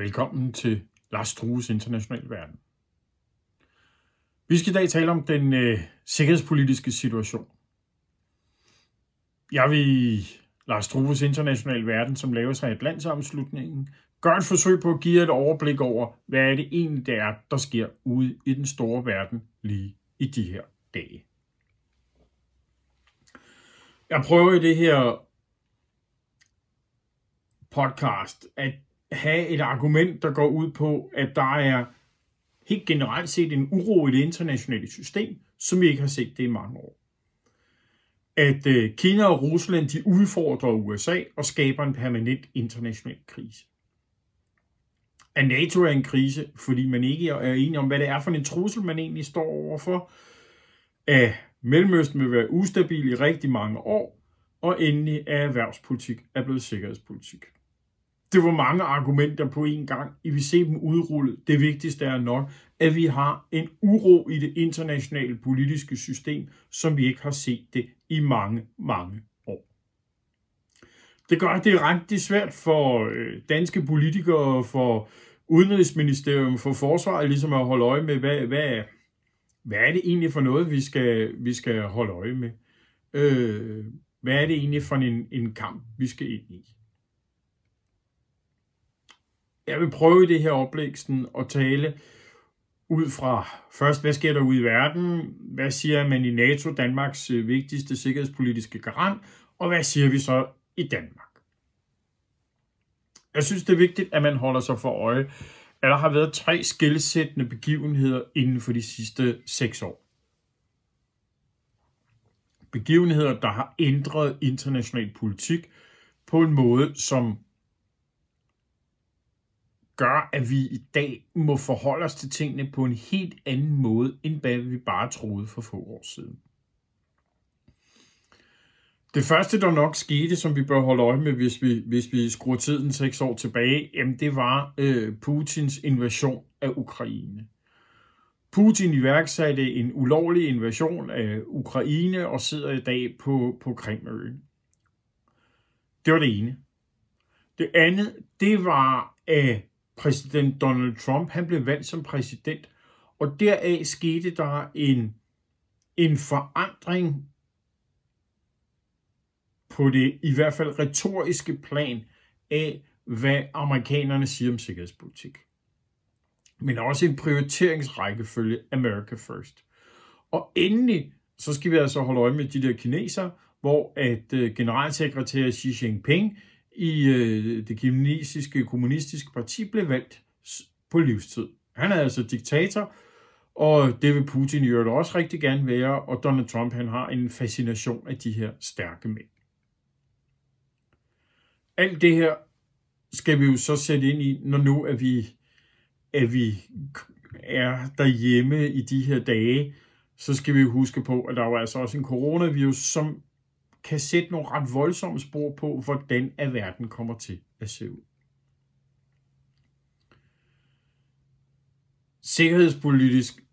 Velkommen til Lars Strues International Verden. Vi skal i dag tale om den øh, sikkerhedspolitiske situation. Jeg vil Lars Strues International Verden, som laver sig i Atlantsammenslutningen, gør et forsøg på at give et overblik over, hvad er det egentlig der er, der sker ude i den store verden lige i de her dage. Jeg prøver i det her podcast at have et argument, der går ud på, at der er helt generelt set en uro i det internationale system, som vi ikke har set det i mange år. At øh, Kina og Rusland de udfordrer USA og skaber en permanent international krise. At NATO er en krise, fordi man ikke er enig om, hvad det er for en trussel, man egentlig står overfor. At Mellemøsten vil være ustabil i rigtig mange år, og endelig er erhvervspolitik er blevet sikkerhedspolitik det var mange argumenter på en gang. I vil se dem udrullet. Det vigtigste er nok, at vi har en uro i det internationale politiske system, som vi ikke har set det i mange, mange år. Det gør det rigtig svært for øh, danske politikere, for Udenrigsministerium, for forsvaret, ligesom at holde øje med, hvad, hvad, hvad er det egentlig for noget, vi skal, vi skal holde øje med? Øh, hvad er det egentlig for en, en kamp, vi skal ind i? Jeg vil prøve i det her oplæg sådan, at tale ud fra først, hvad sker der ude i verden? Hvad siger man i NATO, Danmarks øh, vigtigste sikkerhedspolitiske garant? Og hvad siger vi så i Danmark? Jeg synes, det er vigtigt, at man holder sig for øje, at der har været tre skældsættende begivenheder inden for de sidste seks år. Begivenheder, der har ændret international politik på en måde, som gør, at vi i dag må forholde os til tingene på en helt anden måde, end hvad vi bare troede for få år siden. Det første, der nok skete, som vi bør holde øje med, hvis vi, hvis vi skruer tiden seks år tilbage, jamen det var øh, Putins invasion af Ukraine. Putin iværksatte en ulovlig invasion af Ukraine og sidder i dag på, på Krimøen. Det var det ene. Det andet, det var, at præsident Donald Trump, han blev valgt som præsident, og deraf skete der en, en forandring på det i hvert fald retoriske plan af, hvad amerikanerne siger om sikkerhedspolitik. Men også en prioriteringsrækkefølge America First. Og endelig, så skal vi altså holde øje med de der kinesere, hvor at øh, generalsekretær Xi Jinping i øh, det kinesiske kommunistiske parti blev valgt på livstid. Han er altså diktator, og det vil Putin i øvrigt også rigtig gerne være, og Donald Trump han har en fascination af de her stærke mænd. Alt det her skal vi jo så sætte ind i, når nu er vi, at vi er derhjemme i de her dage, så skal vi huske på, at der var altså også en coronavirus, som kan sætte nogle ret voldsomme spor på, hvordan at verden kommer til at se ud. Sikkerhedspolitisk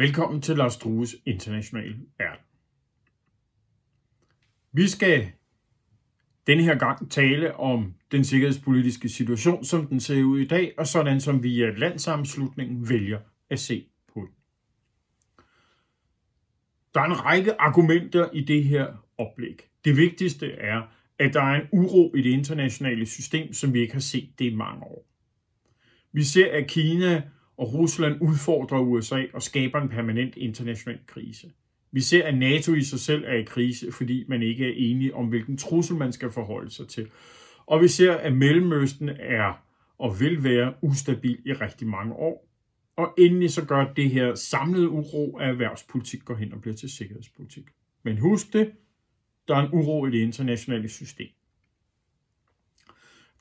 Velkommen til Lars Strues Internationale Verden. Vi skal denne her gang tale om den sikkerhedspolitiske situation, som den ser ud i dag, og sådan som vi i landsammenslutningen vælger at se på den. Der er en række argumenter i det her oplæg. Det vigtigste er, at der er en uro i det internationale system, som vi ikke har set det i mange år. Vi ser, at Kina og Rusland udfordrer USA og skaber en permanent international krise. Vi ser, at NATO i sig selv er i krise, fordi man ikke er enige om, hvilken trussel man skal forholde sig til. Og vi ser, at Mellemøsten er og vil være ustabil i rigtig mange år. Og endelig så gør det her samlede uro af erhvervspolitik går hen og bliver til sikkerhedspolitik. Men husk det, der er en uro i det internationale system.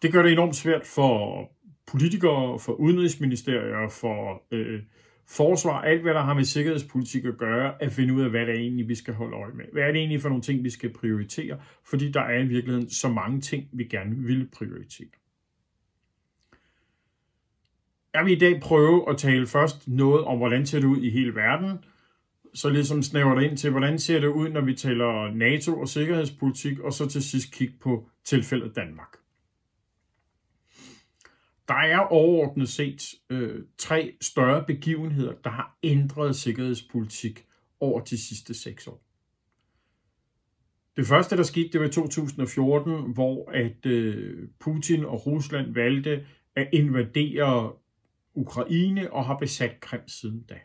Det gør det enormt svært for politikere, for udenrigsministerier, for øh, forsvar, alt hvad der har med sikkerhedspolitik at gøre, at finde ud af, hvad det er egentlig, vi skal holde øje med. Hvad er det egentlig for nogle ting, vi skal prioritere? Fordi der er i virkeligheden så mange ting, vi gerne vil prioritere. Jeg vil i dag prøve at tale først noget om, hvordan ser det ud i hele verden, så ligesom snæver det ind til, hvordan ser det ud, når vi taler NATO og sikkerhedspolitik, og så til sidst kigge på tilfældet Danmark. Der er overordnet set øh, tre større begivenheder, der har ændret sikkerhedspolitik over de sidste seks år. Det første, der skete, det var i 2014, hvor at øh, Putin og Rusland valgte at invadere Ukraine og har besat Krim siden da.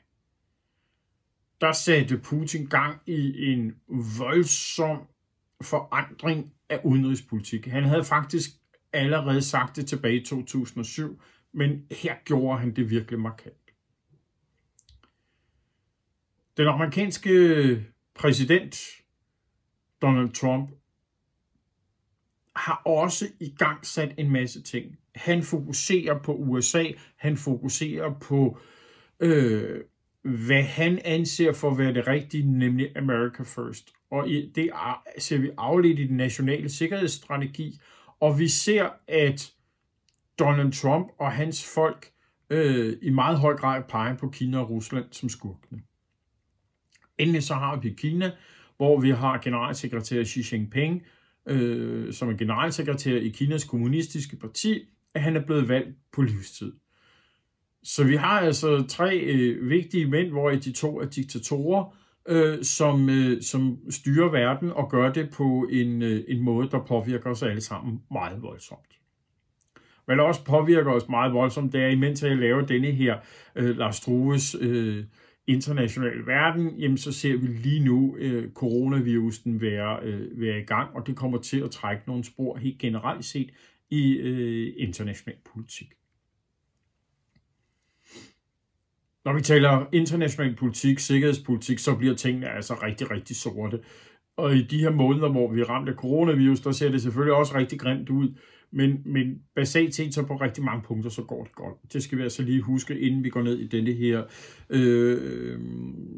Der satte Putin gang i en voldsom forandring af udenrigspolitik. Han havde faktisk allerede sagt det tilbage i 2007, men her gjorde han det virkelig markant. Den amerikanske præsident Donald Trump har også i gang sat en masse ting. Han fokuserer på USA, han fokuserer på, øh, hvad han anser for at være det rigtige, nemlig America First. Og det ser vi afledt i den nationale sikkerhedsstrategi, og vi ser, at Donald Trump og hans folk øh, i meget høj grad peger på Kina og Rusland som skurkene. Endelig så har vi Kina, hvor vi har generalsekretær Xi Jinping, øh, som er generalsekretær i Kinas kommunistiske parti, at han er blevet valgt på livstid. Så vi har altså tre øh, vigtige mænd, hvor de to er diktatorer, øh, som, øh, som styrer verden og gør det på en, øh, en måde, der påvirker os alle sammen meget voldsomt. Hvad der også påvirker os meget voldsomt, det er, imens jeg laver denne her øh, Lars Strues øh, internationale verden, jamen så ser vi lige nu øh, coronavirusen være, øh, være i gang, og det kommer til at trække nogle spor helt generelt set i øh, international politik. Når vi taler international politik, sikkerhedspolitik, så bliver tingene altså rigtig, rigtig sorte. Og i de her måneder, hvor vi er ramt af coronavirus, der ser det selvfølgelig også rigtig grimt ud. Men, men basalt set, så på rigtig mange punkter, så går det godt. Det skal vi altså lige huske, inden vi går ned i denne her øh,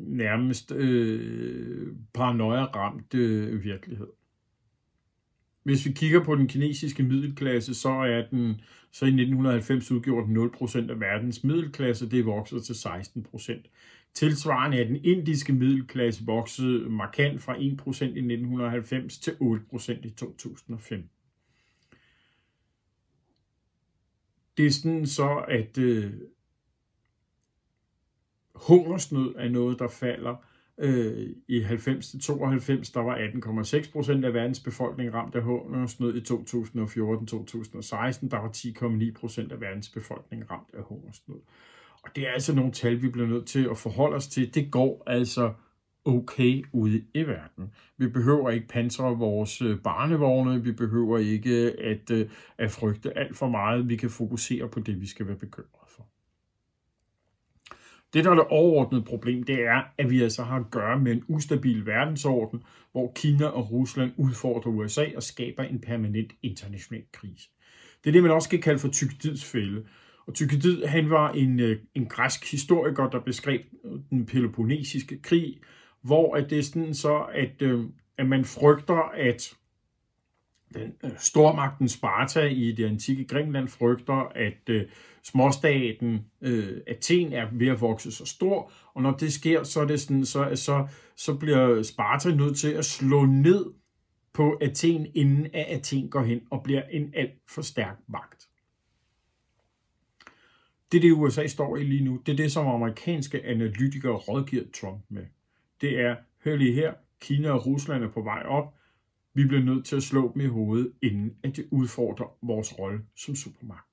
nærmest øh, paranoia-ramte øh, virkelighed. Hvis vi kigger på den kinesiske middelklasse, så er den så i 1990 udgjort 0% af verdens middelklasse, det er vokset til 16%. Tilsvarende er den indiske middelklasse vokset markant fra 1% i 1990 til 8% i 2015. Det er sådan så, at øh, hungersnød er noget, der falder Øh, I 90-92 der var 18,6 procent af verdens befolkning ramt af hungersnød. I 2014-2016 der var 10,9 procent af verdens befolkning ramt af hungersnød. Og det er altså nogle tal, vi bliver nødt til at forholde os til. Det går altså okay ude i verden. Vi behøver ikke pansre vores øh, barnevogne, vi behøver ikke at, øh, at frygte alt for meget. Vi kan fokusere på det, vi skal være bekymret for. Det, der er det overordnede problem, det er, at vi altså har at gøre med en ustabil verdensorden, hvor Kina og Rusland udfordrer USA og skaber en permanent international krise. Det er det, man også kan kalde for Tyrkiets fælde. Og Tykkedid, han var en, øh, en græsk historiker, der beskrev den peloponnesiske krig, hvor at det er sådan så, at, øh, at man frygter, at den øh, stormagten Sparta i det antikke Grækenland frygter, at øh, småstaten øh, Athen er ved at vokse så stor, og når det sker, så, er det sådan, så, så, så bliver Sparta nødt til at slå ned på Athen, inden at Athen går hen og bliver en alt for stærk magt. Det er det, USA står i lige nu. Det er det, som amerikanske analytikere rådgiver Trump med. Det er, hør lige her, Kina og Rusland er på vej op, vi bliver nødt til at slå dem i hovedet, inden at det udfordrer vores rolle som supermagt.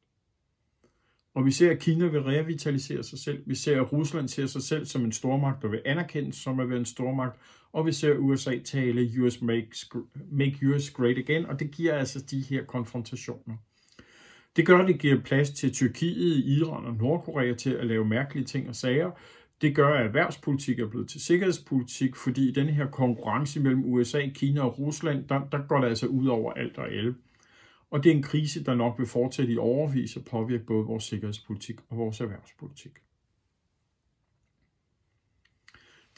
Og vi ser, at Kina vil revitalisere sig selv. Vi ser, at Rusland ser sig selv som en stormagt og vil anerkendes som at være en stormagt. Og vi ser USA tale US makes, Make US Great Again, og det giver altså de her konfrontationer. Det gør, at det giver plads til Tyrkiet, Iran og Nordkorea til at lave mærkelige ting og sager. Det gør, at erhvervspolitik er blevet til sikkerhedspolitik, fordi i den her konkurrence mellem USA, Kina og Rusland, der, der går det altså ud over alt og alle. Og det er en krise, der nok vil fortsætte i overvis og påvirke både vores sikkerhedspolitik og vores erhvervspolitik.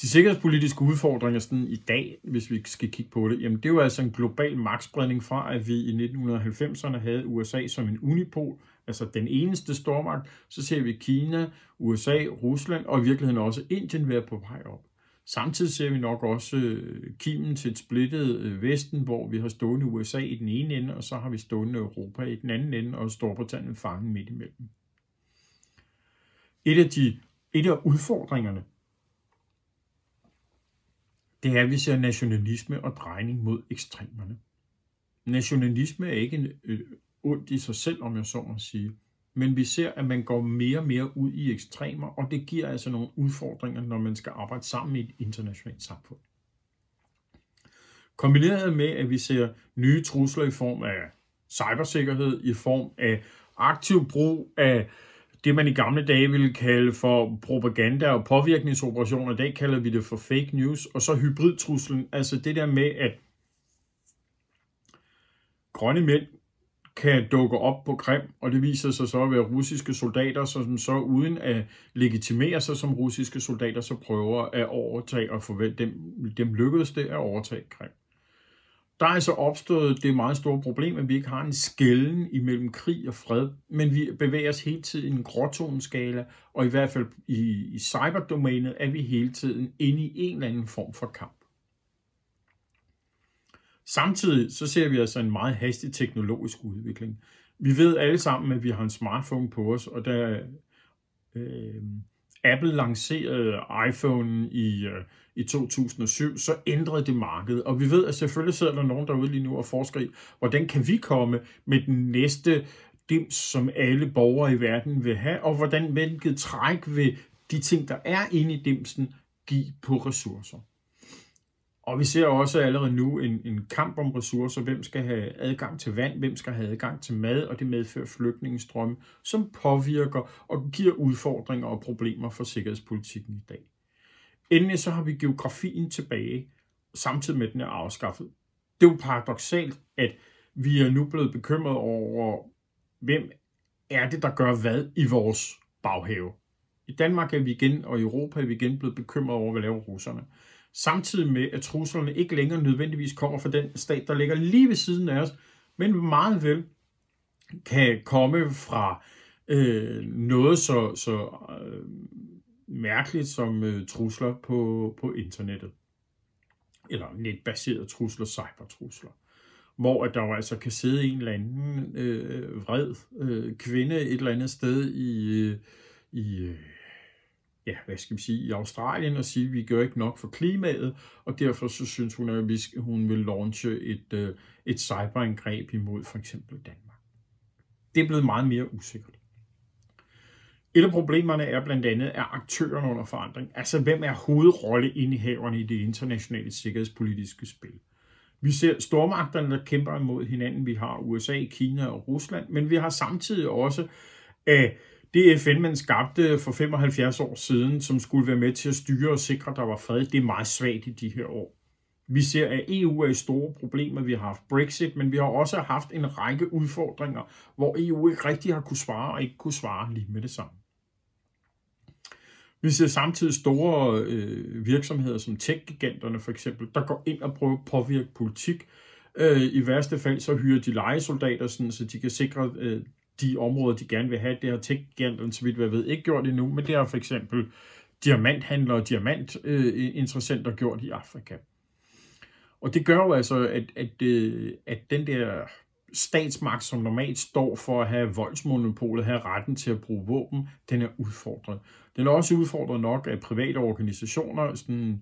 De sikkerhedspolitiske udfordringer sådan i dag, hvis vi skal kigge på det, jamen det er jo altså en global magtspredning fra, at vi i 1990'erne havde USA som en unipol, altså den eneste stormagt, så ser vi Kina, USA, Rusland og i virkeligheden også Indien være på vej op. Samtidig ser vi nok også øh, kimen til et splittet øh, Vesten, hvor vi har stående USA i den ene ende, og så har vi stående Europa i den anden ende, og Storbritannien fanget midt imellem. Et af, de, et af udfordringerne, det er, at vi ser nationalisme og drejning mod ekstremerne. Nationalisme er ikke en øh, ondt i sig selv, om jeg så må sige. Men vi ser, at man går mere og mere ud i ekstremer, og det giver altså nogle udfordringer, når man skal arbejde sammen i et internationalt samfund. Kombineret med, at vi ser nye trusler i form af cybersikkerhed, i form af aktiv brug af det, man i gamle dage ville kalde for propaganda og påvirkningsoperationer. I dag kalder vi det for fake news. Og så hybridtruslen, altså det der med, at grønne mænd kan dukke op på Krim, og det viser sig så at være russiske soldater, som så uden at legitimere sig som russiske soldater, så prøver at overtage og forvente dem, dem lykkedes det at overtage Krim. Der er altså opstået det meget store problem, at vi ikke har en skælden imellem krig og fred, men vi bevæger os hele tiden i en gråtoneskala, og i hvert fald i, i cyberdomænet er vi hele tiden inde i en eller anden form for kamp. Samtidig så ser vi altså en meget hastig teknologisk udvikling. Vi ved alle sammen, at vi har en smartphone på os, og da øh, Apple lancerede iPhone i, øh, i 2007, så ændrede det markedet. Og vi ved, at selvfølgelig sidder der nogen derude lige nu og forsker i, hvordan kan vi komme med den næste dims, som alle borgere i verden vil have, og hvordan hvilket træk vil de ting, der er inde i dimsen, give på ressourcer. Og vi ser også allerede nu en, en kamp om ressourcer. Hvem skal have adgang til vand, hvem skal have adgang til mad, og det medfører flygtningestrømme, som påvirker og giver udfordringer og problemer for sikkerhedspolitikken i dag. Endelig så har vi geografien tilbage, samtidig med at den er afskaffet. Det er jo paradoxalt, at vi er nu blevet bekymret over, hvem er det, der gør hvad i vores baghave. I Danmark er vi igen, og i Europa er vi igen blevet bekymret over, hvad laver russerne samtidig med, at truslerne ikke længere nødvendigvis kommer fra den stat, der ligger lige ved siden af os, men meget vel kan komme fra øh, noget så, så øh, mærkeligt som øh, trusler på, på internettet. Eller netbaserede trusler, cybertrusler. Hvor at der jo altså kan sidde en eller anden øh, vred øh, kvinde et eller andet sted i, øh, i øh, ja, hvad skal vi sige, i Australien og sige, at vi gør ikke nok for klimaet, og derfor så synes hun, at vi, hun vil launche et, øh, et cyberangreb imod for eksempel Danmark. Det er blevet meget mere usikkert. Et af problemerne er blandt andet, at aktørerne under forandring, altså hvem er hovedrolleindehaverne i det internationale sikkerhedspolitiske spil. Vi ser stormagterne, der kæmper imod hinanden. Vi har USA, Kina og Rusland, men vi har samtidig også øh, det FN, man skabte for 75 år siden, som skulle være med til at styre og sikre, at der var fred, det er meget svagt i de her år. Vi ser, at EU er i store problemer. Vi har haft Brexit, men vi har også haft en række udfordringer, hvor EU ikke rigtig har kunne svare og ikke kunne svare lige med det samme. Vi ser samtidig store øh, virksomheder som tech-giganterne for eksempel, der går ind og prøver at påvirke politik. Øh, I værste fald så hyrer de legesoldater, sådan, så de kan sikre øh, de områder, de gerne vil have. Det har tech-giganterne, så vidt jeg ved, ikke gjort endnu, men det har for eksempel diamanthandlere og diamantinteressenter øh, gjort i Afrika. Og det gør jo altså, at, at, øh, at den der statsmagt, som normalt står for at have voldsmonopolet, have retten til at bruge våben, den er udfordret. Den er også udfordret nok af private organisationer, sådan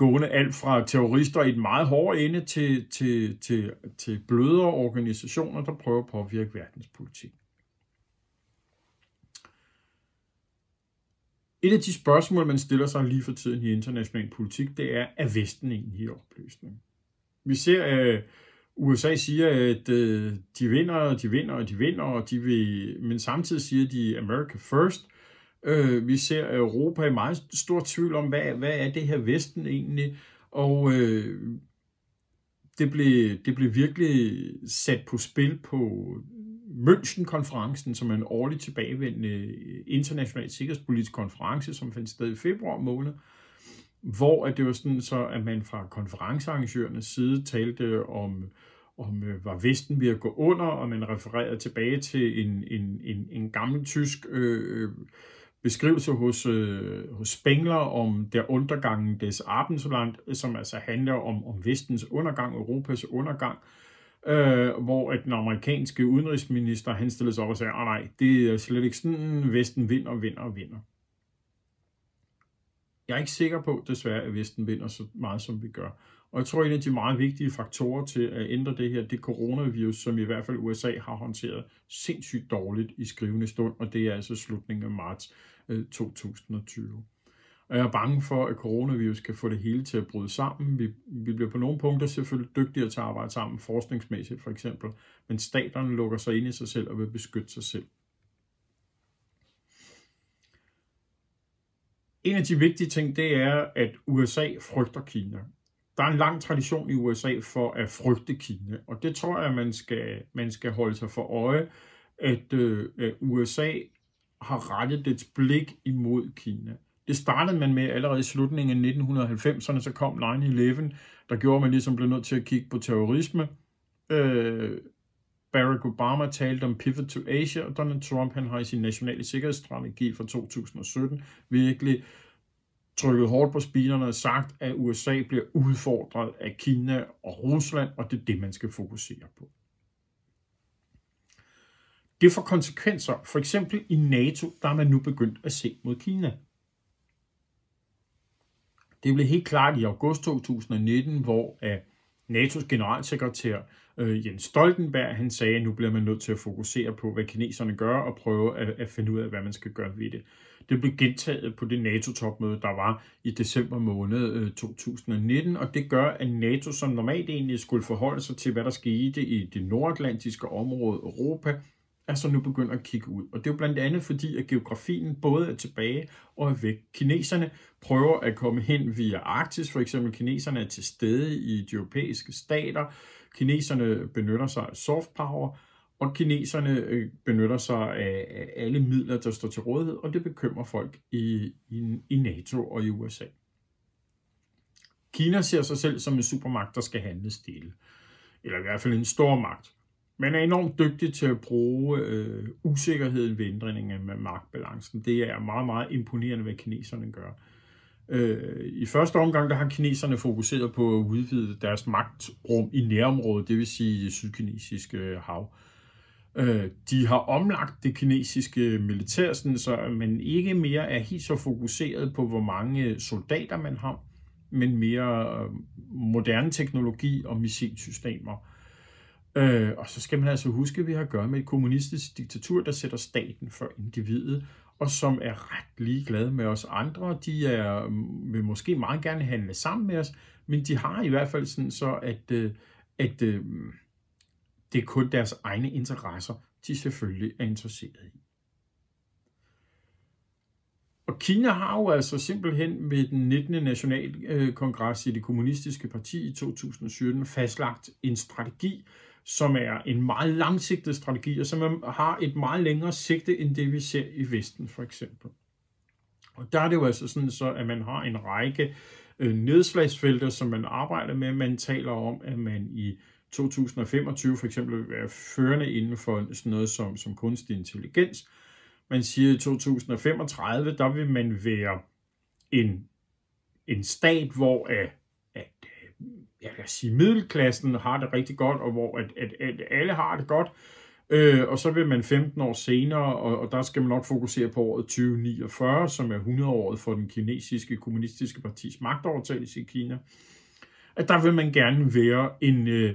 gående alt fra terrorister i et meget hårde ende til, til, til, til blødere organisationer, der prøver at påvirke verdenspolitik. Et af de spørgsmål, man stiller sig lige for tiden i international politik, det er, er Vesten egentlig i opløsning? Vi ser, øh, at USA siger, at øh, de vinder, og de vinder, og de vinder, og de vil, men samtidig siger de America first, Øh, vi ser Europa i meget stor tvivl om, hvad, hvad er det her Vesten egentlig? Og øh, det blev, det blev virkelig sat på spil på München-konferencen, som er en årligt tilbagevendende international sikkerhedspolitisk konference, som fandt sted i februar måned, hvor at det var sådan så, at man fra konferencearrangørernes side talte om, om øh, var Vesten ved at gå under, og man refererede tilbage til en, en, en, en gammel tysk øh, øh beskrivelse hos, øh, hos Spengler om der undergangen des Abendland, som altså handler om, om vestens undergang, Europas undergang, øh, hvor at den amerikanske udenrigsminister, han stillede sig op og sagde, at nej, det er slet ikke sådan, Vesten vinder, vinder og vinder. Jeg er ikke sikker på, desværre, at Vesten vinder så meget, som vi gør. Og jeg tror, en af de meget vigtige faktorer til at ændre det her, det coronavirus, som i hvert fald USA har håndteret sindssygt dårligt i skrivende stund, og det er altså slutningen af marts øh, 2020. Og jeg er bange for, at coronavirus kan få det hele til at bryde sammen. Vi, vi bliver på nogle punkter selvfølgelig dygtigere til at arbejde sammen, forskningsmæssigt for eksempel, men staterne lukker sig ind i sig selv og vil beskytte sig selv. En af de vigtige ting, det er, at USA frygter Kina. Der er en lang tradition i USA for at frygte Kina, og det tror jeg, man skal, man skal holde sig for øje, at, øh, USA har rettet dets blik imod Kina. Det startede man med allerede i slutningen af 1990'erne, så kom 9-11, der gjorde, man ligesom blev nødt til at kigge på terrorisme. Øh, Barack Obama talte om pivot to Asia, og Donald Trump han har i sin nationale sikkerhedsstrategi fra 2017 virkelig trykket hårdt på spinerne og sagt, at USA bliver udfordret af Kina og Rusland, og det er det, man skal fokusere på. Det får konsekvenser. For eksempel i NATO, der er man nu begyndt at se mod Kina. Det blev helt klart i august 2019, hvor NATO's generalsekretær øh, Jens Stoltenberg han sagde, at nu bliver man nødt til at fokusere på, hvad kineserne gør, og prøve at, at finde ud af, hvad man skal gøre ved det. Det blev gentaget på det NATO-topmøde, der var i december måned øh, 2019, og det gør, at NATO, som normalt egentlig skulle forholde sig til, hvad der skete i det nordatlantiske område Europa, er så nu begyndt at kigge ud. Og det er jo blandt andet fordi, at geografien både er tilbage og er væk. Kineserne prøver at komme hen via Arktis, for eksempel kineserne er til stede i de europæiske stater, kineserne benytter sig af soft power, og kineserne øh, benytter sig af alle midler, der står til rådighed, og det bekymrer folk i, i, i NATO og i USA. Kina ser sig selv som en supermagt, der skal handle stille. Eller i hvert fald en stor magt. Man er enormt dygtig til at bruge øh, usikkerheden ved ændringen af magtbalancen. Det er meget, meget imponerende, hvad kineserne gør. Øh, I første omgang der har kineserne fokuseret på at udvide deres magtrum i nærområdet, det vil sige det sydkinesiske øh, hav. Øh, de har omlagt det kinesiske militær, sådan, så man ikke mere er helt så fokuseret på, hvor mange øh, soldater man har, men mere øh, moderne teknologi og missilsystemer. Øh, og så skal man altså huske, at vi har at gøre med et kommunistisk diktatur, der sætter staten for individet, og som er ret ligeglade med os andre. De er, vil måske meget gerne handle sammen med os, men de har i hvert fald sådan så, at, øh, at, øh, det er kun deres egne interesser, de selvfølgelig er interesseret i. Og Kina har jo altså simpelthen ved den 19. nationalkongres i det kommunistiske parti i 2017 fastlagt en strategi, som er en meget langsigtet strategi, og som har et meget længere sigte, end det vi ser i Vesten for eksempel. Og der er det jo altså sådan, så, at man har en række øh, nedslagsfelter, som man arbejder med. Man taler om, at man i 2025 for eksempel vil være førende inden for sådan noget som, som kunstig intelligens. Man siger, at i 2035, der vil man være en, en stat, hvor at, at jeg kan sige, middelklassen har det rigtig godt, og hvor at, at, at alle har det godt. Øh, og så vil man 15 år senere, og, og der skal man nok fokusere på året 2049, som er 100-året for den kinesiske kommunistiske partis magtovertagelse i Kina, at der vil man gerne være en, øh,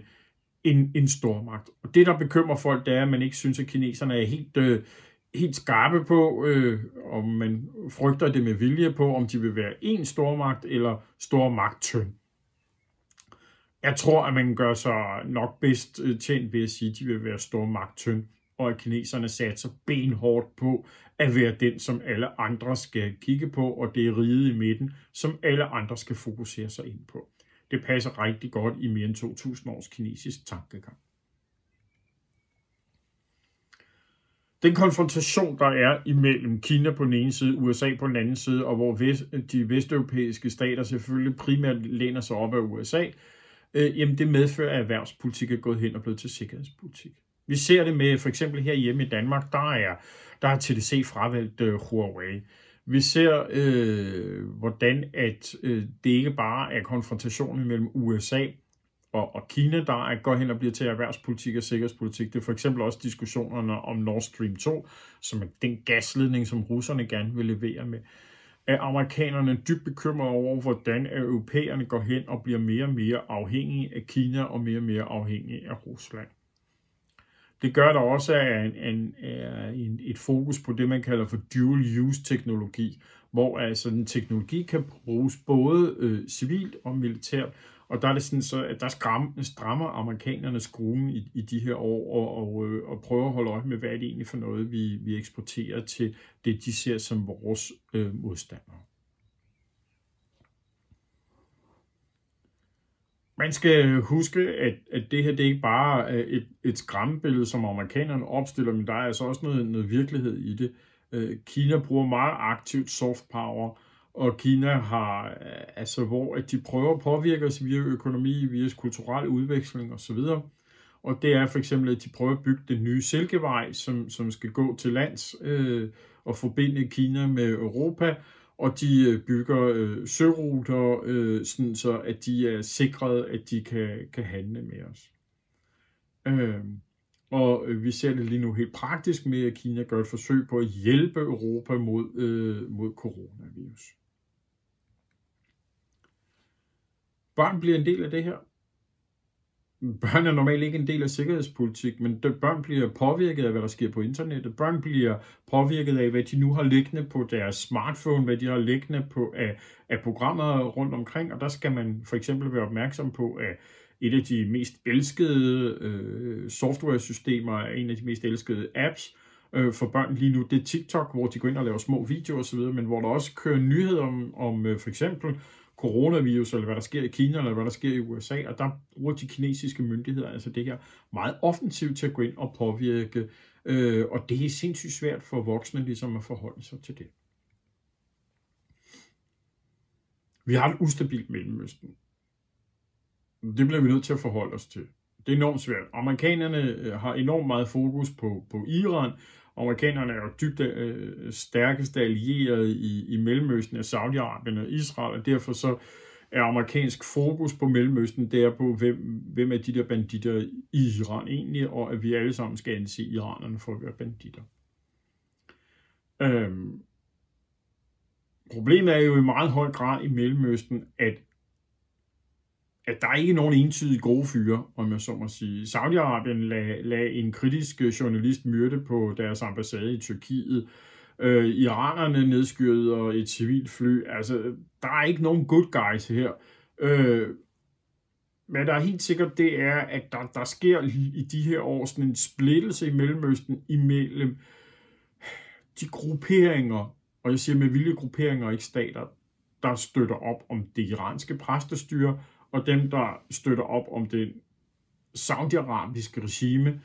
en, en stormagt. Og det, der bekymrer folk, det er, at man ikke synes, at kineserne er helt, øh, helt skarpe på, øh, om man frygter det med vilje på, om de vil være en stormagt eller stormagt tynd. Jeg tror, at man gør sig nok bedst øh, tjent ved at sige, at de vil være store tynd, og at kineserne satser benhårdt på at være den, som alle andre skal kigge på, og det er riget i midten, som alle andre skal fokusere sig ind på. Det passer rigtig godt i mere end 2.000 års kinesisk tankegang. Den konfrontation, der er imellem Kina på den ene side, USA på den anden side, og hvor vest, de vesteuropæiske stater selvfølgelig primært læner sig op af USA, øh, jamen det medfører, at erhvervspolitik er gået hen og blevet til sikkerhedspolitik. Vi ser det med for eksempel her hjemme i Danmark, der er, der er TDC fravalgt øh, Huawei. Vi ser, øh, hvordan at øh, det ikke bare er konfrontationen mellem USA og, og Kina, der er, går hen og bliver til erhvervspolitik og sikkerhedspolitik. Det er for eksempel også diskussionerne om Nord Stream 2, som er den gasledning, som russerne gerne vil levere med. Er amerikanerne dybt bekymrede over, hvordan europæerne går hen og bliver mere og mere afhængige af Kina og mere og mere afhængige af Rusland. Det gør der også af en, en, øh, en, et fokus på det, man kalder for dual use teknologi, hvor altså den teknologi kan bruges både øh, civilt og militært, og der er det sådan så, at der skram, strammer amerikanerne skruen i, i de her år, og, og, øh, og prøver at holde øje med, hvad er det egentlig for noget, vi, vi eksporterer til det, de ser som vores øh, modstandere. Man skal huske, at, at det her det er ikke bare øh, et, et skræmmebillede, som amerikanerne opstiller, men der er altså også noget, noget virkelighed i det. Øh, Kina bruger meget aktivt soft power, og Kina har, øh, altså hvor at de prøver at påvirke os via økonomi, via kulturel udveksling osv. Og det er for eksempel, at de prøver at bygge den nye Silkevej, som, som skal gå til lands øh, og forbinde Kina med Europa, og de øh, bygger øh, søruter, øh, sådan så at de er sikret, at de kan, kan handle med os. Øhm, øh, og vi ser det lige nu helt praktisk med, at Kina gør et forsøg på at hjælpe Europa mod, øh, mod coronavirus. Børn bliver en del af det her. Børn er normalt ikke en del af sikkerhedspolitik, men børn bliver påvirket af, hvad der sker på internettet. Børn bliver påvirket af, hvad de nu har liggende på deres smartphone, hvad de har liggende på af, af programmer rundt omkring, og der skal man for eksempel være opmærksom på, at et af de mest elskede øh, software-systemer, en af de mest elskede apps øh, for børn lige nu, det er TikTok, hvor de går ind og laver små videoer osv., men hvor der også kører nyheder om, om øh, for eksempel coronavirus, eller hvad der sker i Kina, eller hvad der sker i USA, og der bruger de kinesiske myndigheder altså det her meget offensivt til at gå ind og påvirke, øh, og det er sindssygt svært for voksne ligesom at forholde sig til det. Vi har et ustabilt Mellemøsten. Det bliver vi nødt til at forholde os til. Det er enormt svært. Amerikanerne øh, har enormt meget fokus på, på Iran, Amerikanerne er jo dybt øh, stærkeste allierede i, i Mellemøsten af Saudi-Arabien og Israel, og derfor så er amerikansk fokus på Mellemøsten, det er på, hvem, hvem er de der banditter i Iran egentlig, og at vi alle sammen skal anse iranerne for at være banditter. Øhm, problemet er jo i meget høj grad i Mellemøsten, at at der er ikke nogen entydige gode fyre, om jeg så må sige. Saudi-Arabien lagde, lagde en kritisk øh, journalist myrde på deres ambassade i Tyrkiet. Øh, iranerne nedskyrede et civilt fly. Altså, der er ikke nogen good guys her. Øh, men der er helt sikkert, det er, at der, der sker i de her år sådan en splittelse i Mellemøsten imellem de grupperinger, og jeg siger med vilje grupperinger, ikke stater, der støtter op om det iranske præstestyre, og dem, der støtter op om det saudiarabiske regime.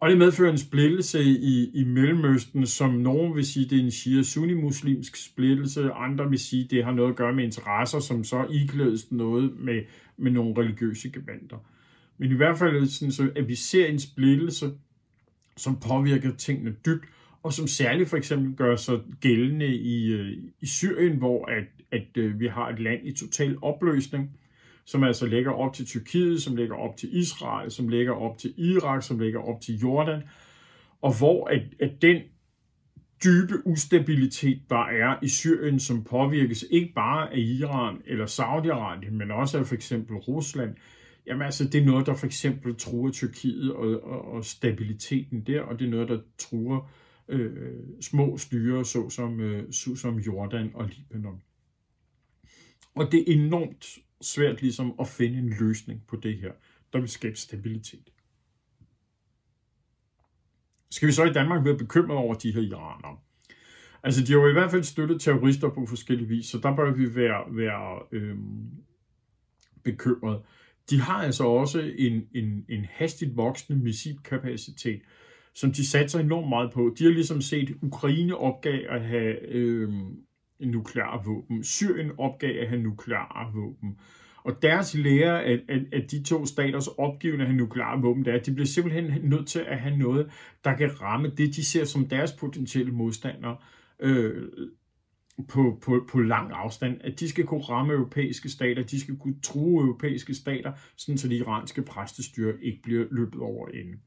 Og det medfører en splittelse i, i Mellemøsten, som nogen vil sige, det er en shia-sunni-muslimsk splittelse, andre vil sige, det har noget at gøre med interesser, som så iklædes noget med, med nogle religiøse gevanter. Men i hvert fald sådan, så, at vi ser en splittelse, som påvirker tingene dybt, og som særligt for eksempel gør sig gældende i, øh, i Syrien, hvor at, at, øh, vi har et land i total opløsning, som altså ligger op til Tyrkiet, som ligger op til Israel, som ligger op til Irak, som ligger op til Jordan, og hvor at, at den dybe ustabilitet, der er i Syrien, som påvirkes ikke bare af Iran eller Saudi-Arabien, men også af for eksempel Rusland, jamen altså det er noget, der for eksempel truer Tyrkiet og, og, og stabiliteten der, og det er noget, der truer øh, små styre, såsom, øh, såsom Jordan og Libanon. Og det er enormt svært ligesom at finde en løsning på det her, der vil skabe stabilitet. Skal vi så i Danmark være bekymret over de her iranere? Altså, de har jo i hvert fald støttet terrorister på forskellige vis, så der bør vi være, være øhm, bekymret. De har altså også en, en, en hastigt voksende missilkapacitet, som de satser enormt meget på. De har ligesom set, Ukraine opgav at have øhm, nukleare våben. Syrien opgav at have nukleare våben. Og deres lære af, af, af de to staters opgivende at have nukleare våben, det er, at de bliver simpelthen nødt til at have noget, der kan ramme det, de ser som deres potentielle modstandere øh, på, på, på lang afstand. At de skal kunne ramme europæiske stater, de skal kunne true europæiske stater, sådan så de iranske præstestyre ikke bliver løbet over ende.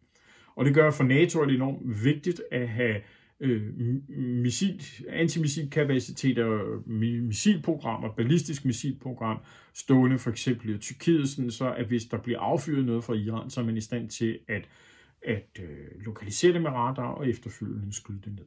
Og det gør for NATO, at det er enormt vigtigt at have øh, missil, antimissilkapaciteter, missilprogrammer, ballistisk missilprogram, stående for eksempel i Tyrkiet, sådan så at hvis der bliver affyret noget fra Iran, så er man i stand til at, at øh, lokalisere det med radar og efterfølgende skyde det ned.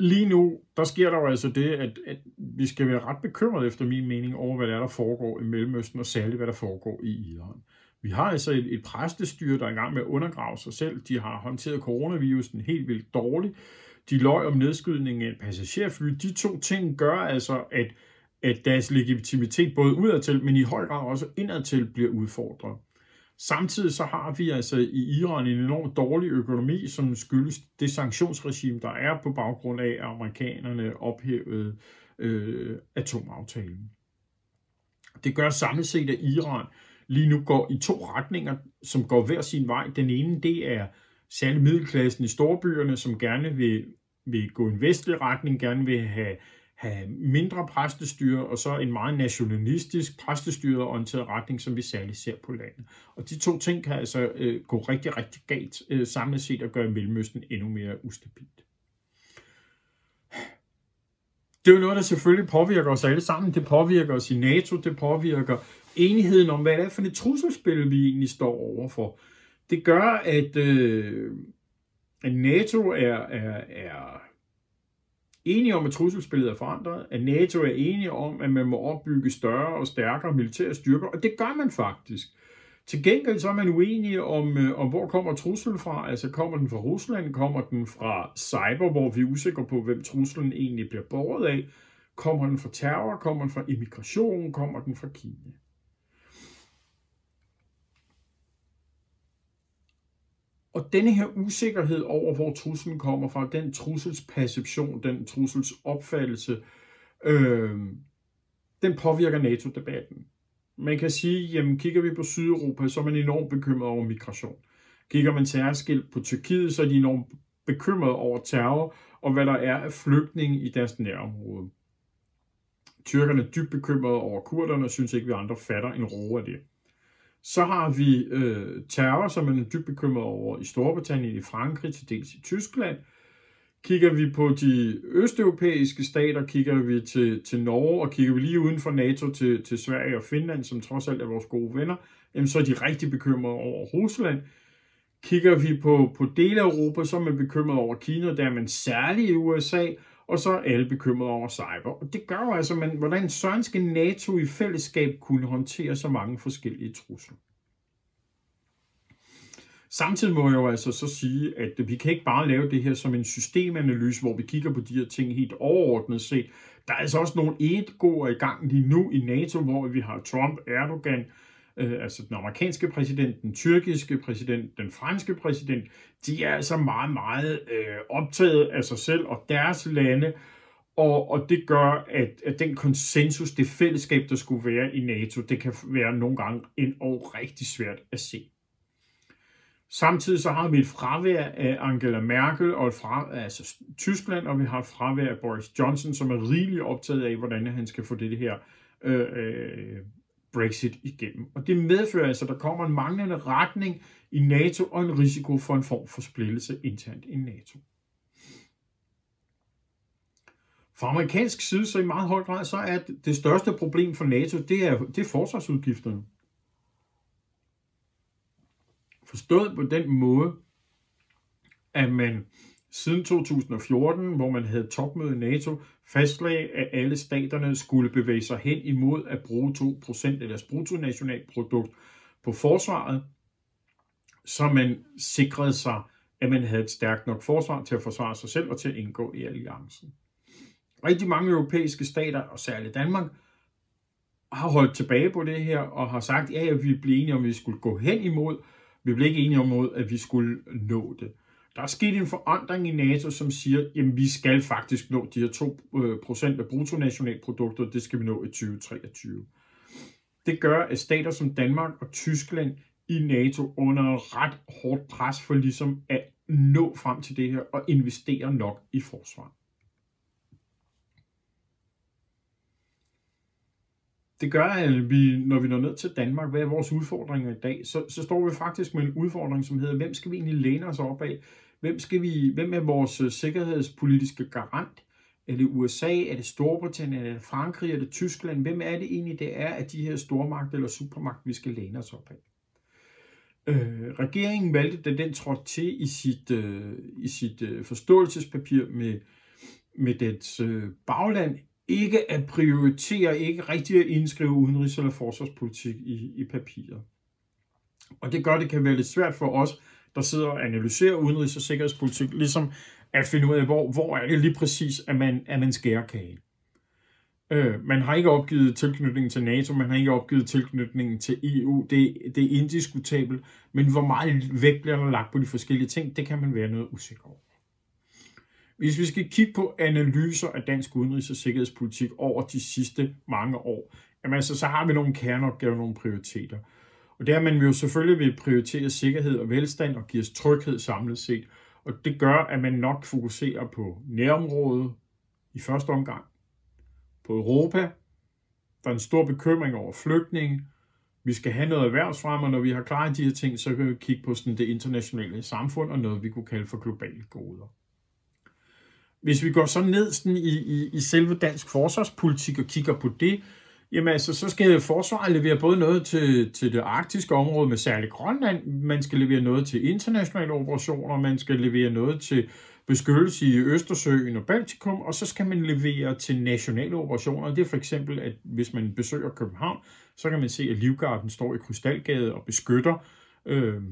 Lige nu, der sker der jo altså det, at, at vi skal være ret bekymrede efter min mening over, hvad der, er, der foregår i Mellemøsten, og særligt hvad der foregår i Iran. Vi har altså et, et præstestyre, der er i gang med at undergrave sig selv. De har håndteret coronavirusen helt vildt dårligt. De løg om nedskydning af passagerfly. De to ting gør altså, at, at deres legitimitet både udadtil, men i høj grad også indadtil bliver udfordret. Samtidig så har vi altså i Iran en enormt dårlig økonomi, som skyldes det sanktionsregime, der er på baggrund af, at amerikanerne ophævede øh, atomaftalen. Det gør samlet set, at Iran lige nu går i to retninger, som går hver sin vej. Den ene, det er særlig middelklassen i storbyerne, som gerne vil, vil gå en vestlig retning, gerne vil have, have mindre præstestyre, og så en meget nationalistisk præstestyret orienteret retning, som vi særligt ser på landet. Og de to ting kan altså øh, gå rigtig, rigtig galt øh, samlet set og gøre Mellemøsten endnu mere ustabilt. Det er jo noget, der selvfølgelig påvirker os alle sammen. Det påvirker os i NATO, det påvirker enigheden om, hvad det er for et trusselsspil, vi egentlig står overfor. Det gør, at, øh, at NATO er, er, er enige om, at trusselsspillet er forandret, at NATO er enige om, at man må opbygge større og stærkere militære styrker, og det gør man faktisk. Til gengæld så er man uenige om, øh, om hvor kommer truslen fra. Altså kommer den fra Rusland, kommer den fra cyber, hvor vi er usikre på, hvem truslen egentlig bliver båret af. Kommer den fra terror, kommer den fra immigration, kommer den fra Kina. Og denne her usikkerhed over, hvor truslen kommer fra, den trusselsperception, den trusselsopfattelse, øh, den påvirker NATO-debatten. Man kan sige, jamen kigger vi på Sydeuropa, så er man enormt bekymret over migration. Kigger man særskilt på Tyrkiet, så er de enormt bekymret over terror og hvad der er af flygtninge i deres nærområde. Tyrkerne er dybt bekymrede over kurderne og synes ikke, vi andre fatter en ro af det. Så har vi øh, terror, som man er dybt bekymret over i Storbritannien, i Frankrig, til dels i Tyskland. Kigger vi på de østeuropæiske stater, kigger vi til, til Norge, og kigger vi lige uden for NATO til, til Sverige og Finland, som trods alt er vores gode venner, jamen så er de rigtig bekymrede over Rusland. Kigger vi på, på dele af Europa, så er man bekymret over Kina, der er man særligt i USA, og så er alle bekymrede over cyber. Og det gør jo altså, man, hvordan søren skal NATO i fællesskab kunne håndtere så mange forskellige trusler. Samtidig må jeg jo altså så sige, at vi kan ikke bare lave det her som en systemanalyse, hvor vi kigger på de her ting helt overordnet set. Der er altså også nogle etgoer i gang lige nu i NATO, hvor vi har Trump, Erdogan, øh, Øh, altså den amerikanske præsident, den tyrkiske præsident, den franske præsident, de er altså meget, meget øh, optaget af sig selv og deres lande, og, og det gør, at, at den konsensus, det fællesskab, der skulle være i NATO, det kan være nogle gange en og rigtig svært at se. Samtidig så har vi et fravær af Angela Merkel og et fravær, altså Tyskland, og vi har et fravær af Boris Johnson, som er rigeligt optaget af, hvordan han skal få det her øh, øh, Brexit igennem. Og det medfører altså, at der kommer en manglende retning i NATO og en risiko for en form for splittelse internt i NATO. Fra amerikansk side, så i meget høj grad, så er det største problem for NATO, det er, det er forsvarsudgifterne. Forstået på den måde, at man siden 2014, hvor man havde topmøde i NATO, fastlagde, at alle staterne skulle bevæge sig hen imod at bruge 2% af deres bruttonationalprodukt på forsvaret, så man sikrede sig, at man havde et stærkt nok forsvar til at forsvare sig selv og til at indgå i alliancen. rigtig mange europæiske stater, og særligt Danmark, har holdt tilbage på det her, og har sagt, ja, at vi blev enige om, at vi skulle gå hen imod. Vi blev ikke enige om, at vi skulle nå det. Der er sket en forandring i NATO, som siger, at vi skal faktisk nå de her 2% af øh, bruttonationalproduktet, det skal vi nå i 2023. Det gør, at stater som Danmark og Tyskland i NATO under ret hårdt pres for ligesom at nå frem til det her og investere nok i forsvar. Det gør, at vi, når vi når ned til Danmark, hvad er vores udfordringer i dag, så, så står vi faktisk med en udfordring, som hedder, hvem skal vi egentlig læne os op af? Hvem, skal vi, hvem er vores øh, sikkerhedspolitiske garant? Er det USA? Er det Storbritannien? Er det Frankrig? Er det Tyskland? Hvem er det egentlig, det er, at de her stormagter eller supermagter, vi skal læne os op af? Øh, regeringen valgte, da den trådte til i sit, øh, i sit øh, forståelsespapir med, med dets øh, bagland, ikke at prioritere, ikke rigtig at indskrive udenrigs- eller forsvarspolitik i, i papiret. Og det gør, det kan være lidt svært for os, der sidder og analyserer udenrigs- og sikkerhedspolitik, ligesom at finde ud af, hvor, hvor er det lige præcis, at man, at man skærer kagen. Øh, man har ikke opgivet tilknytningen til NATO, man har ikke opgivet tilknytningen til EU, det, det er indiskutabelt, men hvor meget vægt bliver der lagt på de forskellige ting, det kan man være noget usikker over. Hvis vi skal kigge på analyser af dansk udenrigs- og sikkerhedspolitik over de sidste mange år, jamen altså, så har vi nogle kerneopgaver, nogle prioriteter. Og det er, at man jo selvfølgelig vil prioritere sikkerhed og velstand og give os tryghed samlet set. Og det gør, at man nok fokuserer på nærområdet i første omgang, på Europa. Der er en stor bekymring over flygtninge. Vi skal have noget erhvervsfremme, og når vi har klaret de her ting, så kan vi kigge på sådan det internationale samfund og noget, vi kunne kalde for globale goder. Hvis vi går så ned sådan i, i, i selve dansk forsvarspolitik og kigger på det, jamen altså, så skal forsvaret levere både noget til, til det arktiske område med særligt Grønland, man skal levere noget til internationale operationer, man skal levere noget til beskyttelse i Østersøen og Baltikum, og så skal man levere til nationale operationer. Det er for eksempel, at hvis man besøger København, så kan man se, at Livgarden står i Krystalgade og beskytter øh,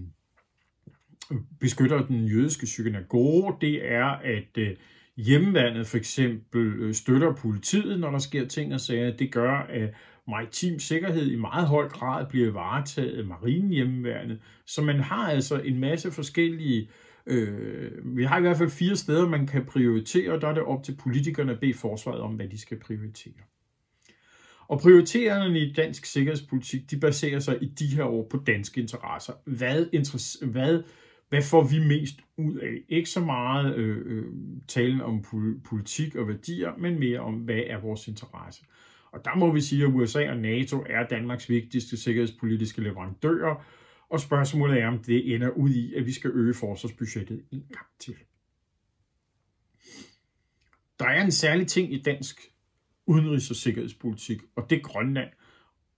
beskytter den jødiske synagoge. Det er, at øh, hjemmeværnet for eksempel øh, støtter politiet, når der sker ting og sager. Det gør, at maritim sikkerhed i meget høj grad bliver varetaget af marinehjemmeværnet. Så man har altså en masse forskellige Øh, vi har i hvert fald fire steder, man kan prioritere, og der er det op til politikerne at bede forsvaret om, hvad de skal prioritere. Og prioriteringerne i dansk sikkerhedspolitik, de baserer sig i de her år på danske interesser. Hvad, interesse, hvad hvad får vi mest ud af? Ikke så meget øh, øh talen om politik og værdier, men mere om, hvad er vores interesse. Og der må vi sige, at USA og NATO er Danmarks vigtigste sikkerhedspolitiske leverandører, og spørgsmålet er, om det ender ud i, at vi skal øge forsvarsbudgettet en gang til. Der er en særlig ting i dansk udenrigs- og sikkerhedspolitik, og det er Grønland.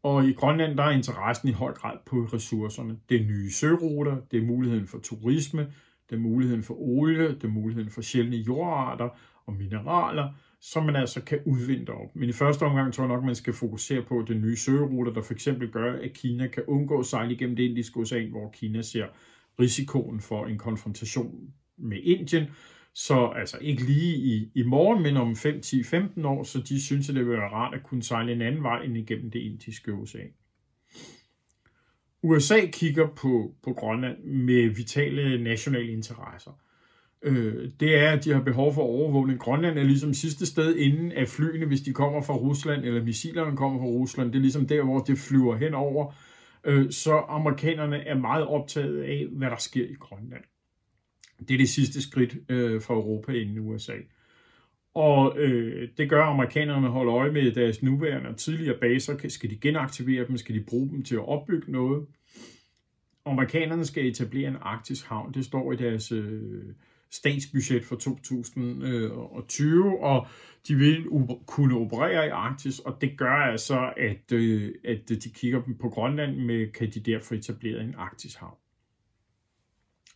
Og i Grønland der er interessen i høj grad på ressourcerne. Det er nye søruter, det er muligheden for turisme, det er muligheden for olie, det er muligheden for sjældne jordarter og mineraler, som man altså kan udvinde op. Men i første omgang tror jeg nok, man skal fokusere på det nye søruter, der for eksempel gør, at Kina kan undgå at sejle igennem det indiske ocean, hvor Kina ser risikoen for en konfrontation med Indien, så altså ikke lige i, i morgen, men om 5, 10, 15 år, så de synes, at det vil være rart at kunne sejle en anden vej end igennem det indiske ocean. USA kigger på, på Grønland med vitale nationale interesser. Øh, det er, at de har behov for overvågning. Grønland er ligesom sidste sted inden af flyene, hvis de kommer fra Rusland, eller missilerne kommer fra Rusland. Det er ligesom der, hvor det flyver henover. Øh, så amerikanerne er meget optaget af, hvad der sker i Grønland. Det er det sidste skridt øh, fra Europa inden USA. Og øh, det gør, at amerikanerne holder øje med deres nuværende og tidligere baser. Skal de genaktivere dem? Skal de bruge dem til at opbygge noget? Amerikanerne skal etablere en arktisk havn. Det står i deres øh, statsbudget for 2020, øh, og de vil kunne operere i Arktis, og det gør altså, at, øh, at de kigger på Grønland med, kan de derfor etablere en arktisk havn.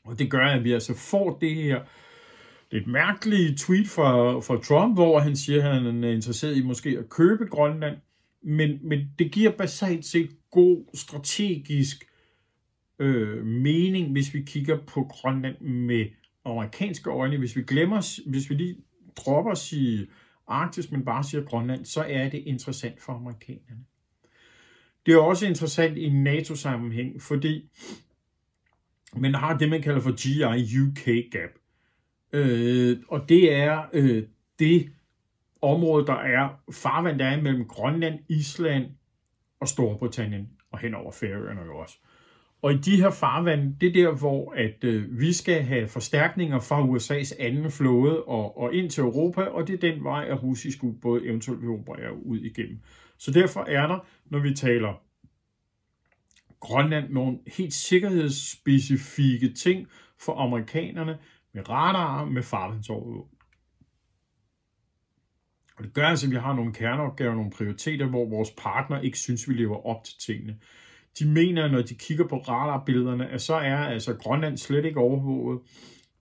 Og det gør, at vi altså får det her lidt mærkelige tweet fra, fra Trump, hvor han siger, at han er interesseret i måske at købe Grønland. Men, men det giver basalt set god strategisk øh, mening, hvis vi kigger på Grønland med amerikanske øjne. Hvis vi glemmer, hvis vi lige dropper at sige Arktis, men bare siger Grønland, så er det interessant for amerikanerne. Det er også interessant i NATO-sammenhæng, fordi men har det, man kalder for GI-UK gap. Øh, og det er øh, det område, der er farvand, der er mellem Grønland, Island og Storbritannien, og hen over Færøerne jo også. Og i de her farvand, det er der, hvor at øh, vi skal have forstærkninger fra USA's anden flåde og, og ind til Europa, og det er den vej, at russisk ubåd eventuelt vil operere ud igennem. Så derfor er der, når vi taler Grønland, nogle helt sikkerhedsspecifikke ting for amerikanerne med radarer, med farvandsovervågning. Og det gør altså, at vi har nogle kerneopgaver, nogle prioriteter, hvor vores partner ikke synes, vi lever op til tingene. De mener, når de kigger på radarbillederne, at så er altså Grønland slet ikke overvåget.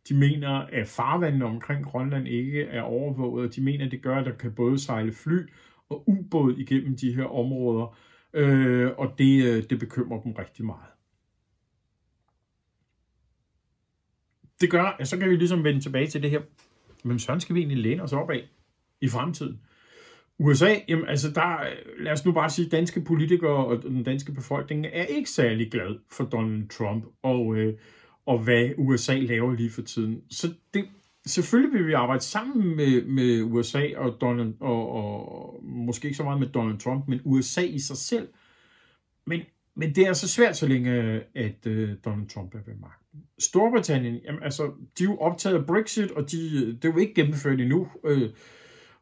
De mener, at farvandene omkring Grønland ikke er overvåget. De mener, at det gør, at der kan både sejle fly og ubåd igennem de her områder. Øh, og det, øh, det bekymrer dem rigtig meget. Det gør, at så kan vi ligesom vende tilbage til det her. Hvem sådan skal vi egentlig læne os op af i fremtiden? USA, jamen altså der, lad os nu bare sige, danske politikere og den danske befolkning er ikke særlig glad for Donald Trump og, øh, og hvad USA laver lige for tiden. Så det, selvfølgelig vil vi arbejde sammen med, med USA og, Donald, og, og måske ikke så meget med Donald Trump, men USA i sig selv. Men, men det er så svært, så længe at øh, Donald Trump er ved magten. Storbritannien, jamen, altså, de er jo optaget af Brexit, og de, øh, det er jo ikke gennemført endnu. Øh,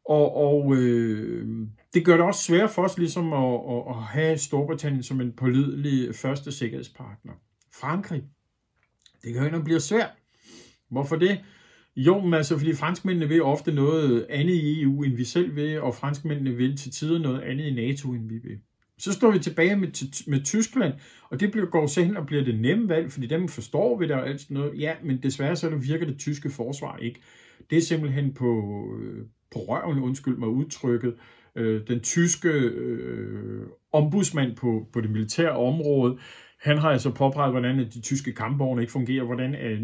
og, og øh, det gør det også svært for os ligesom at, at, at have Storbritannien som en pålidelig første sikkerhedspartner. Frankrig, det kan jo blive svært. Hvorfor det? Jo, men altså, fordi franskmændene vil ofte noget andet i EU, end vi selv vil, og franskmændene vil til tider noget andet i NATO, end vi vil. Så står vi tilbage med, med Tyskland, og det bliver, går så hen og bliver det nemme valg, fordi dem forstår vi der og alt sådan noget. Ja, men desværre så virker det tyske forsvar ikke. Det er simpelthen på, øh, på røven, undskyld mig udtrykket, øh, den tyske øh, ombudsmand på, på det militære område, han har altså påpeget, hvordan de tyske kampvogne ikke fungerer, hvordan er,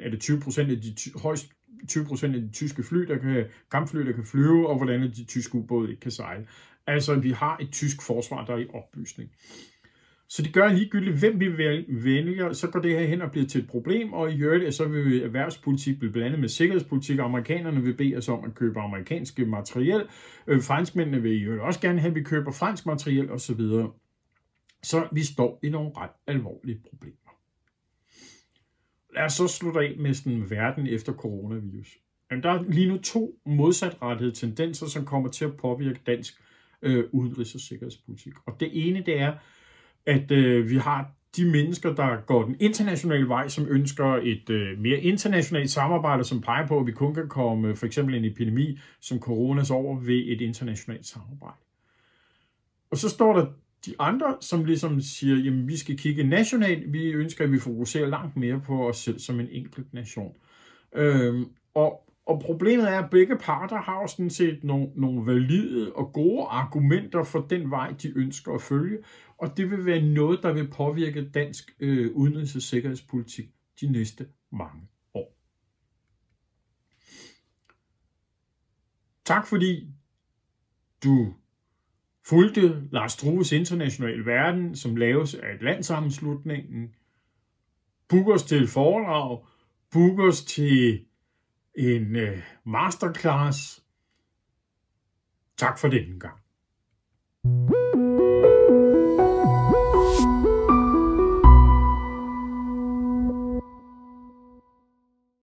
er det 20 procent af de højst 20 procent af de tyske fly, der kan, kampfly, der kan flyve, og hvordan de tyske ubåde ikke kan sejle. Altså, vi har et tysk forsvar, der er i oplysning. Så det gør ligegyldigt, hvem vi vælger, så går det her hen og bliver til et problem, og i øvrigt så vil erhvervspolitik blive blandet med sikkerhedspolitik. Amerikanerne vil bede os om at købe amerikanske materiel. Øh, franskmændene vil jo også gerne have, at vi køber fransk materiel osv. Så vi står i nogle ret alvorlige problemer. Lad os så slutte af med sådan verden efter coronavirus. Men der er lige nu to modsatrettede tendenser, som kommer til at påvirke dansk øh, udenrigs- og sikkerhedspolitik. Og det ene, det er, at øh, vi har de mennesker, der går den internationale vej, som ønsker et øh, mere internationalt samarbejde, som peger på, at vi kun kan komme øh, for eksempel en epidemi som coronas over ved et internationalt samarbejde. Og så står der de andre, som ligesom siger, jamen vi skal kigge nationalt, vi ønsker, at vi fokuserer langt mere på os selv som en enkelt nation. Øhm, og og problemet er, at begge parter har sådan set nogle, nogle valide og gode argumenter for den vej, de ønsker at følge, og det vil være noget, der vil påvirke dansk øh, udenrigs- og sikkerhedspolitik de næste mange år. Tak fordi du fulgte Lars Trues International Verden, som laves af landsammenslutningen. Book os til foredrag, book os til en øh, masterclass. Tak for denne gang.